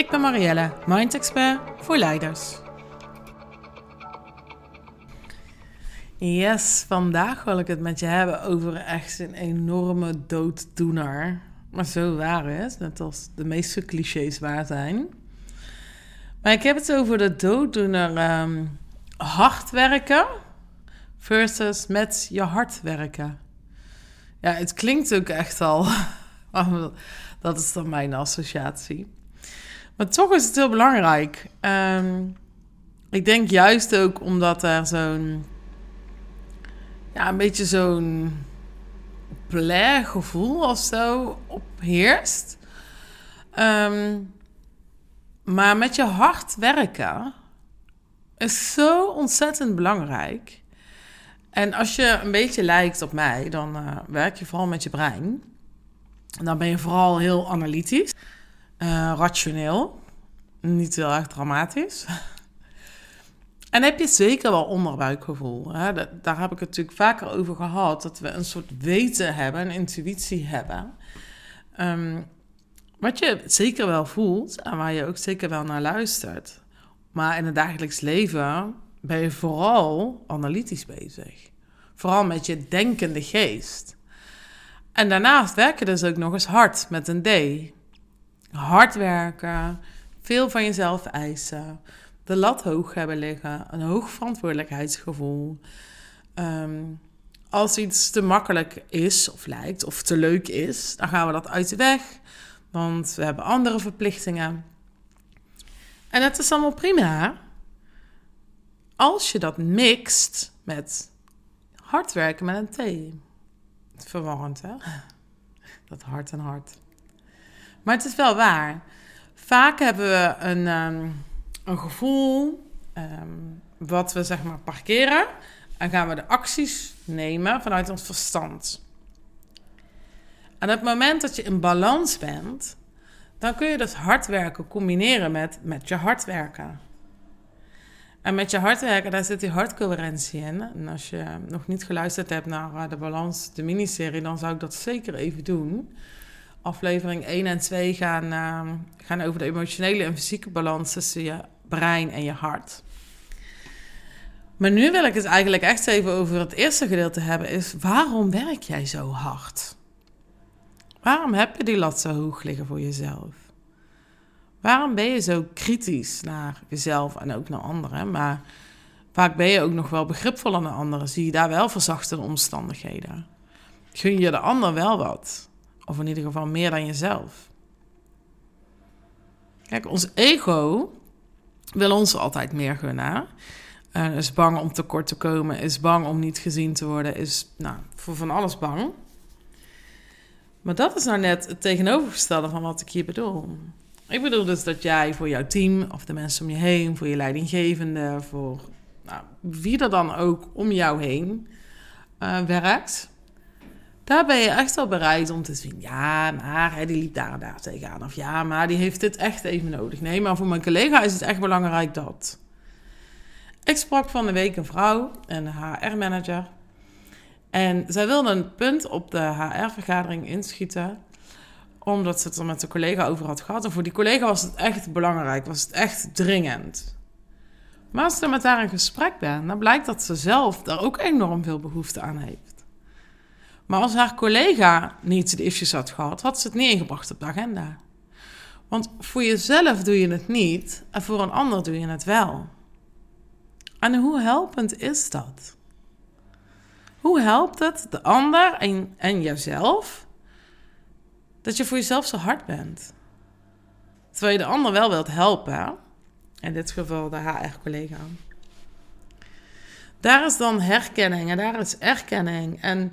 Ik ben Marielle, Mind Expert voor leiders. Yes, vandaag wil ik het met je hebben over echt een enorme dooddoener. Maar zo waar is, net als de meeste clichés waar zijn. Maar ik heb het over de dooddoener um, hard werken versus met je hart werken. Ja, het klinkt ook echt al. dat is dan mijn associatie. Maar toch is het heel belangrijk. Ehm, ik denk juist ook omdat er zo'n. Ja, een beetje zo'n. gevoel of zo op heerst. Ehm, maar met je hart werken is zo ontzettend belangrijk. En als je een beetje lijkt op mij, dan uh, werk je vooral met je brein. En dan ben je vooral heel analytisch, uh, rationeel, niet heel erg dramatisch. En heb je zeker wel onderbuikgevoel. Hè? daar heb ik het natuurlijk vaker over gehad. Dat we een soort weten hebben, een intuïtie hebben. Um, wat je zeker wel voelt en waar je ook zeker wel naar luistert. Maar in het dagelijks leven ben je vooral analytisch bezig. Vooral met je denkende geest. En daarnaast werken dus ook nog eens hard met een D. Hard werken, veel van jezelf eisen, de lat hoog hebben liggen, een hoog verantwoordelijkheidsgevoel. Ehm, als iets te makkelijk is of lijkt of te leuk is, dan gaan we dat uit de weg, want we hebben andere verplichtingen. En het is allemaal prima als je dat mixt met hard werken met een T. Verwarrend, hè? Dat hart en hart. Maar het is wel waar. Vaak hebben we een, ehm, een gevoel ehm, wat we zeg maar parkeren. En gaan we de acties nemen vanuit ons verstand. En op het moment dat je in balans bent, dan kun je dus hard werken combineren met, met je hard werken. En met je hart werken, daar zit die hartcoherentie in. En als je nog niet geluisterd hebt naar eh, de Balans, de miniserie, dan zou ik dat zeker even doen. Aflevering 1 en 2 gaan, uh, gaan over de emotionele en fysieke balans tussen je brein en je hart. Maar nu wil ik het eigenlijk echt even over het eerste gedeelte hebben, is waarom werk jij zo hard? Waarom heb je die lat zo hoog liggen voor jezelf? Waarom ben je zo kritisch naar jezelf en ook naar anderen? Maar vaak ben je ook nog wel begripvoller naar anderen. Zie je daar wel verzachtende omstandigheden? Gun je de ander wel wat? Of in ieder geval meer dan jezelf? Kijk, ons ego wil ons altijd meer gunnen. Uh, is bang om tekort te komen, is bang om niet gezien te worden, is nou, voor van alles bang. Maar dat is nou net het tegenovergestelde van wat ik hier bedoel. Ik bedoel dus dat jij voor jouw team of de mensen om je heen, voor je leidinggevende, voor nou, wie er dan ook om jou heen uh, werkt. Daar ben je echt wel bereid om te zien. Ja, maar hè, die liep daar en daar tegenaan. Of ja, maar die heeft dit echt even nodig. Nee, maar voor mijn collega is het echt belangrijk dat. Ik sprak van de week een vrouw, een HR-manager. En zij wilde een punt op de HR-vergadering inschieten omdat ze het er met de collega over had gehad. En voor die collega was het echt belangrijk, was het echt dringend. Maar als je met haar in gesprek bent, dan blijkt dat ze zelf daar ook enorm veel behoefte aan heeft. Maar als haar collega niet de issues had gehad, had ze het niet ingebracht op de agenda. Want voor jezelf doe je het niet en voor een ander doe je het wel. En hoe helpend is dat? Hoe helpt het de ander en, en jezelf dat je voor jezelf zo hard bent. Terwijl je de ander wel wilt helpen. In dit geval de HR-collega. Daar is dan herkenning en daar is erkenning. En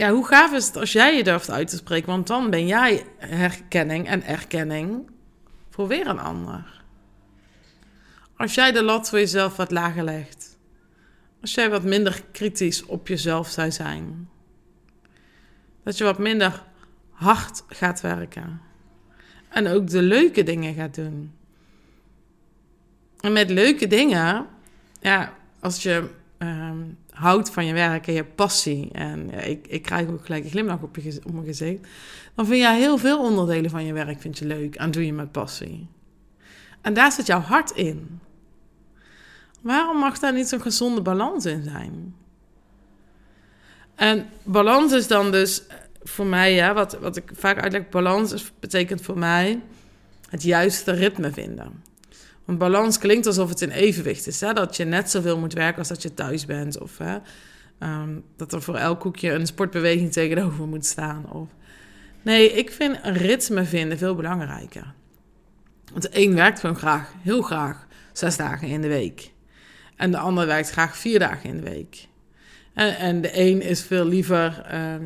ja, hoe gaaf is het als jij je durft uit te spreken? Want dan ben jij herkenning en erkenning voor weer een ander. Als jij de lat voor jezelf wat lager legt. Als jij wat minder kritisch op jezelf zou zijn. Dat je wat minder hard gaat werken. En ook de leuke dingen gaat doen. En met leuke dingen, ja, als je ehm, houdt van je werk en je passie, en ik, ik krijg ook gelijk een glimlach op, je, mijn gezicht, dan vind je heel veel onderdelen van je werk vind je leuk en doe je met passie. En daar zit jouw hart in. Waarom mag daar niet zo'n gezonde balans in zijn? En balans is dan dus voor mij, ja, wat, wat ik vaak uitleg, balans betekent voor mij het juiste ritme vinden. Want balans klinkt alsof het in evenwicht is. Hè? Dat je net zoveel moet werken als dat je thuis bent. Of hè, ehm, dat er voor elk koekje een sportbeweging tegenover moet staan. Of... Nee, ik vind een ritme vinden veel belangrijker. Want de een werkt gewoon graag, heel graag, zes dagen in de week. En de ander werkt graag vier dagen in de week. En, en de een is veel liever ehm,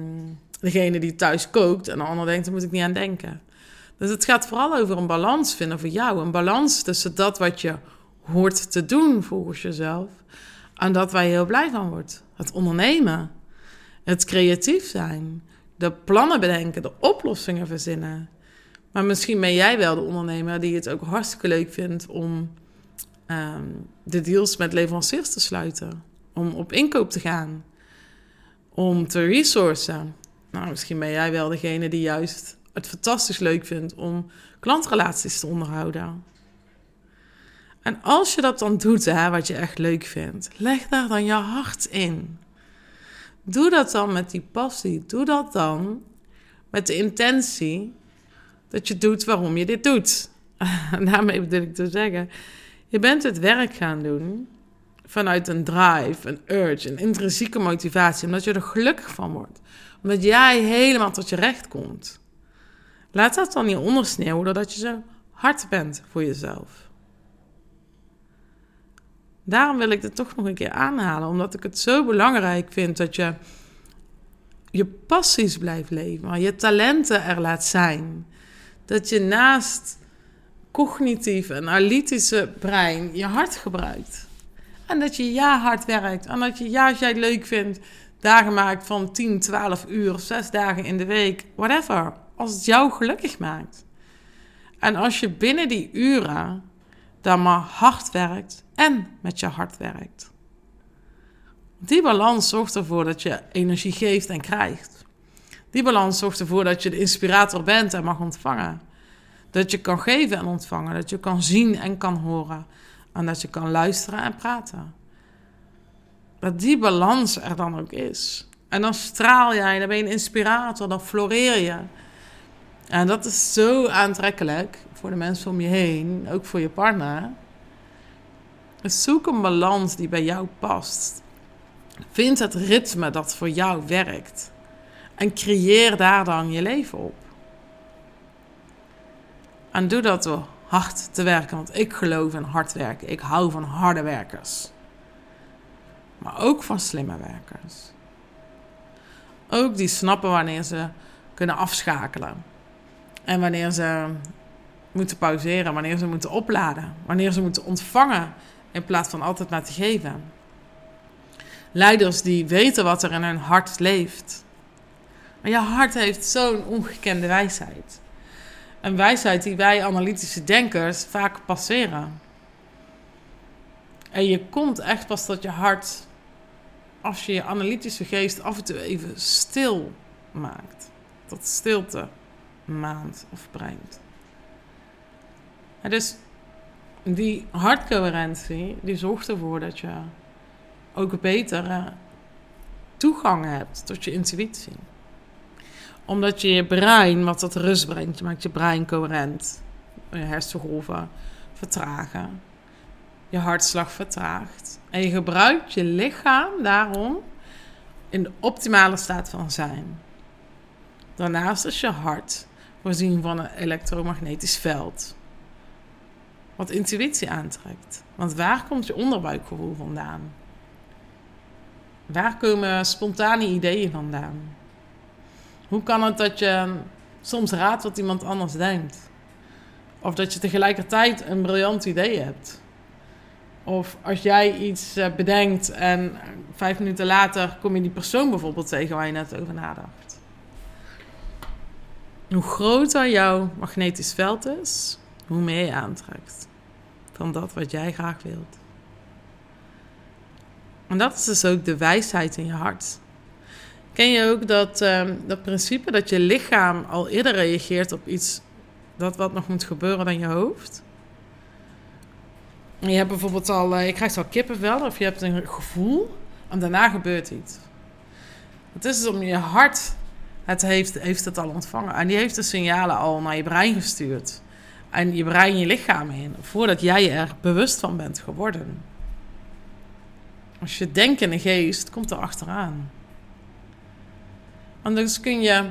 degene die thuis kookt. En de ander denkt, daar moet ik niet aan denken. Dus het gaat vooral over een balans vinden voor jou. Een balans tussen dat wat je hoort te doen volgens jezelf. En dat waar je heel blij van wordt. Het ondernemen. Het creatief zijn. De plannen bedenken. De oplossingen verzinnen. Maar misschien ben jij wel de ondernemer die het ook hartstikke leuk vindt om ehm, de deals met leveranciers te sluiten. Om op inkoop te gaan. Om te resourcen. Nou, misschien ben jij wel degene die juist het fantastisch leuk vindt om klantrelaties te onderhouden. En als je dat dan doet, hè, wat je echt leuk vindt, leg daar dan je hart in. Doe dat dan met die passie. Doe dat dan met de intentie dat je doet waarom je dit doet. Daarmee bedoel ik te zeggen, je bent het werk gaan doen vanuit een drive, een urge, een intrinsieke motivatie, omdat je er gelukkig van wordt. Omdat jij helemaal tot je recht komt. Laat dat dan niet ondersneeuwen doordat je zo hard bent voor jezelf. Daarom wil ik het toch nog een keer aanhalen, omdat ik het zo belangrijk vind dat je je passies blijft leven, je talenten er laat zijn. Dat je naast cognitief en analytische brein je hart gebruikt. En dat je ja hard werkt. En dat je ja, als jij het leuk vindt, dagen maakt van 10, 12 uur, 6 dagen in de week, whatever als het jou gelukkig maakt. En als je binnen die uren dan maar hard werkt en met je hart werkt. Die balans zorgt ervoor dat je energie geeft en krijgt. Die balans zorgt ervoor dat je de inspirator bent en mag ontvangen. Dat je kan geven en ontvangen. Dat je kan zien en kan horen. En dat je kan luisteren en praten. Dat die balans er dan ook is. En dan straal jij, dan ben je een inspirator, dan floreer je. En dat is zo aantrekkelijk voor de mensen om je heen, ook voor je partner. Dus zoek een balans die bij jou past. Vind het ritme dat voor jou werkt. En creëer daar dan je leven op. En doe dat door hard te werken, want ik geloof in hard werken. Ik hou van harde werkers. Maar ook van slimme werkers. Ook die snappen wanneer ze kunnen afschakelen. En wanneer ze moeten pauzeren, wanneer ze moeten opladen, wanneer ze moeten ontvangen in plaats van altijd maar te geven. Leiders die weten wat er in hun hart leeft. Maar je hart heeft zo'n ongekende wijsheid. Een wijsheid die wij analytische denkers vaak passeren. En je komt echt pas tot je hart als je je analytische geest af en toe even stil maakt. Tot stilte maand of brengt. dus die hartcoherentie, die zorgt ervoor dat je ook betere toegang hebt tot je intuïtie. Omdat je je brein wat tot rust brengt. Je maakt je brein coherent. Je hersengolven vertragen. Je hartslag vertraagt. En je gebruikt je lichaam daarom in de optimale staat van zijn. Daarnaast is je hart voorzien van een elektromagnetisch veld. Wat intuïtie aantrekt. Want waar komt je onderbuikgevoel vandaan? Waar komen spontane ideeën vandaan? Hoe kan het dat je soms raadt wat iemand anders denkt? Of dat je tegelijkertijd een briljant idee hebt. Of als jij iets eh, bedenkt en vijf minuten later kom je die persoon bijvoorbeeld tegen waar je net over nadacht. Hoe groter jouw magnetisch veld is, hoe meer je aantrekt van dat wat jij graag wilt. En dat is dus ook de wijsheid in je hart. Ken je ook dat, ehm, dat principe dat je lichaam al eerder reageert op iets dat wat nog moet gebeuren dan je hoofd? je hebt bijvoorbeeld al, uh, je krijgt al kippenvel of je hebt een gevoel en daarna gebeurt iets. Het is dus om je hart, het heeft, heeft het al ontvangen en die heeft de signalen al naar je brein gestuurd. En je brein je lichaam in, voordat jij er bewust van bent geworden. Als je denkt in geest, komt er achteraan. En dus kun je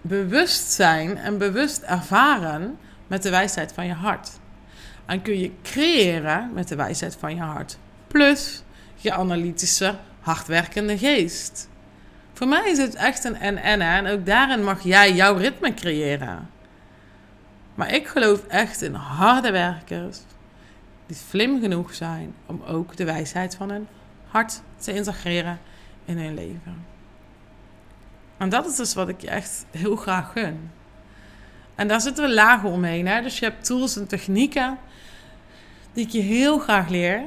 bewust zijn en bewust ervaren met de wijsheid van je hart. En kun je creëren met de wijsheid van je hart. Plus je analytische, hardwerkende geest. Voor mij is het echt een en-en. En ook daarin mag jij jouw ritme creëren. Maar ik geloof echt in harde werkers. Die slim genoeg zijn om ook de wijsheid van hun hart te integreren in hun leven. En dat is dus wat ik je echt heel graag gun. En daar zitten we lagen omheen. Hè? Dus je hebt tools en technieken die ik je heel graag leer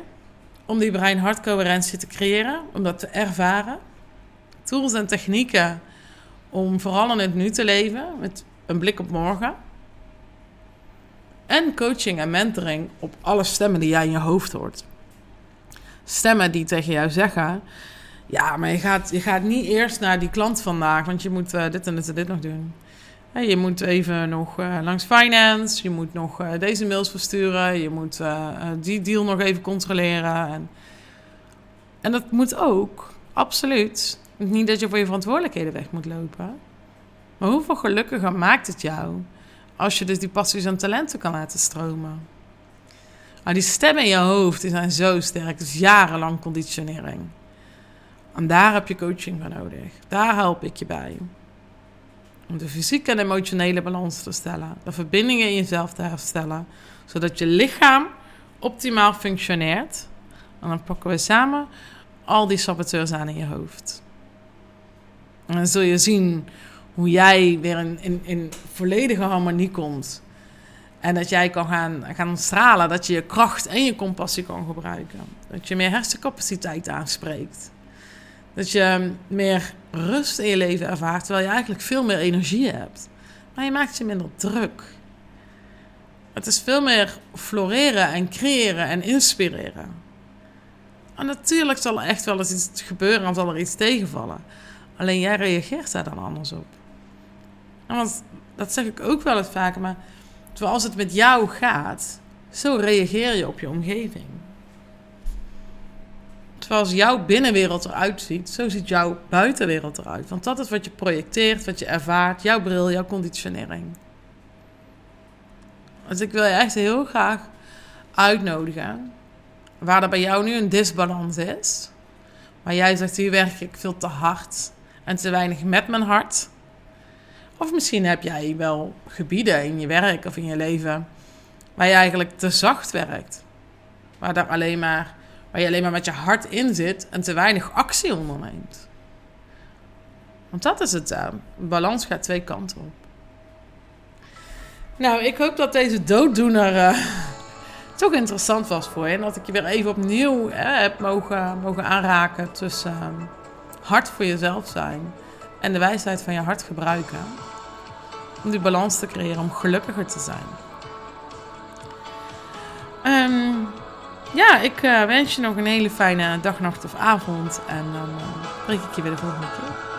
om die brein-hartcoherentie te creëren, om dat te ervaren. Tools en technieken om vooral in het nu te leven, met een blik op morgen. En coaching en mentoring op alle stemmen die jij in je hoofd hoort. Stemmen die tegen jou zeggen: Ja, maar je gaat, je gaat niet eerst naar die klant vandaag, want je moet uh, dit en dit en dit nog doen. Je moet even nog uh, langs finance, je moet nog uh, deze mails versturen, je moet die deal nog even controleren. En, en dat moet ook, absoluut. Niet dat je voor je verantwoordelijkheden weg moet lopen. Maar hoeveel gelukkiger maakt het jou als je dus die passies en talenten kan laten stromen? Maar die stemmen in je hoofd zijn zo sterk. Is jarenlang conditionering. En daar heb je coaching voor nodig. Daar help ik je bij. Om de fysieke en emotionele balans te stellen. De verbindingen in jezelf te herstellen. Zodat je lichaam optimaal functioneert. En dan pakken we samen al die saboteurs aan in je hoofd. En dan zul je zien hoe jij weer in, volledige harmonie komt. En dat jij kan gaan, gaan stralen, dat je je kracht en je compassie kan gebruiken. Dat je meer hersencapaciteit aanspreekt. Dat je meer rust in je leven ervaart, terwijl je eigenlijk veel meer energie hebt. Maar je maakt je minder druk. Het is veel meer floreren en creëren en inspireren. En natuurlijk zal er echt wel eens iets gebeuren en zal er iets tegenvallen. Alleen jij reageert daar dan anders op. want dat zeg ik ook wel eens vaker, maar zoals het met jou gaat, zo reageer je op je omgeving. Zoals jouw binnenwereld eruit ziet, zo ziet jouw buitenwereld eruit. Want dat is wat je projecteert, wat je ervaart, jouw bril, jouw conditionering. Dus ik wil je echt heel graag uitnodigen. Waar er bij jou nu een disbalans is. Waar jij zegt, hier werk ik veel te hard en te weinig met mijn hart. Of misschien heb jij wel gebieden in je werk of in je leven waar je eigenlijk te zacht werkt. Waar, daar alleen maar, waar je alleen maar met je hart in zit en te weinig actie onderneemt. Want dat is het. Uh, balans gaat twee kanten op. Nou, ik hoop dat deze dooddoener uh, toch interessant was voor je. En dat ik je weer even opnieuw heb mogen, mogen aanraken tussen hard voor jezelf zijn en de wijsheid van je hart gebruiken. Om die balans te creëren, om gelukkiger te zijn. Um, ja, ik uh, wens je nog een hele fijne dag, nacht of avond. En dan uh, ik je weer de volgende keer.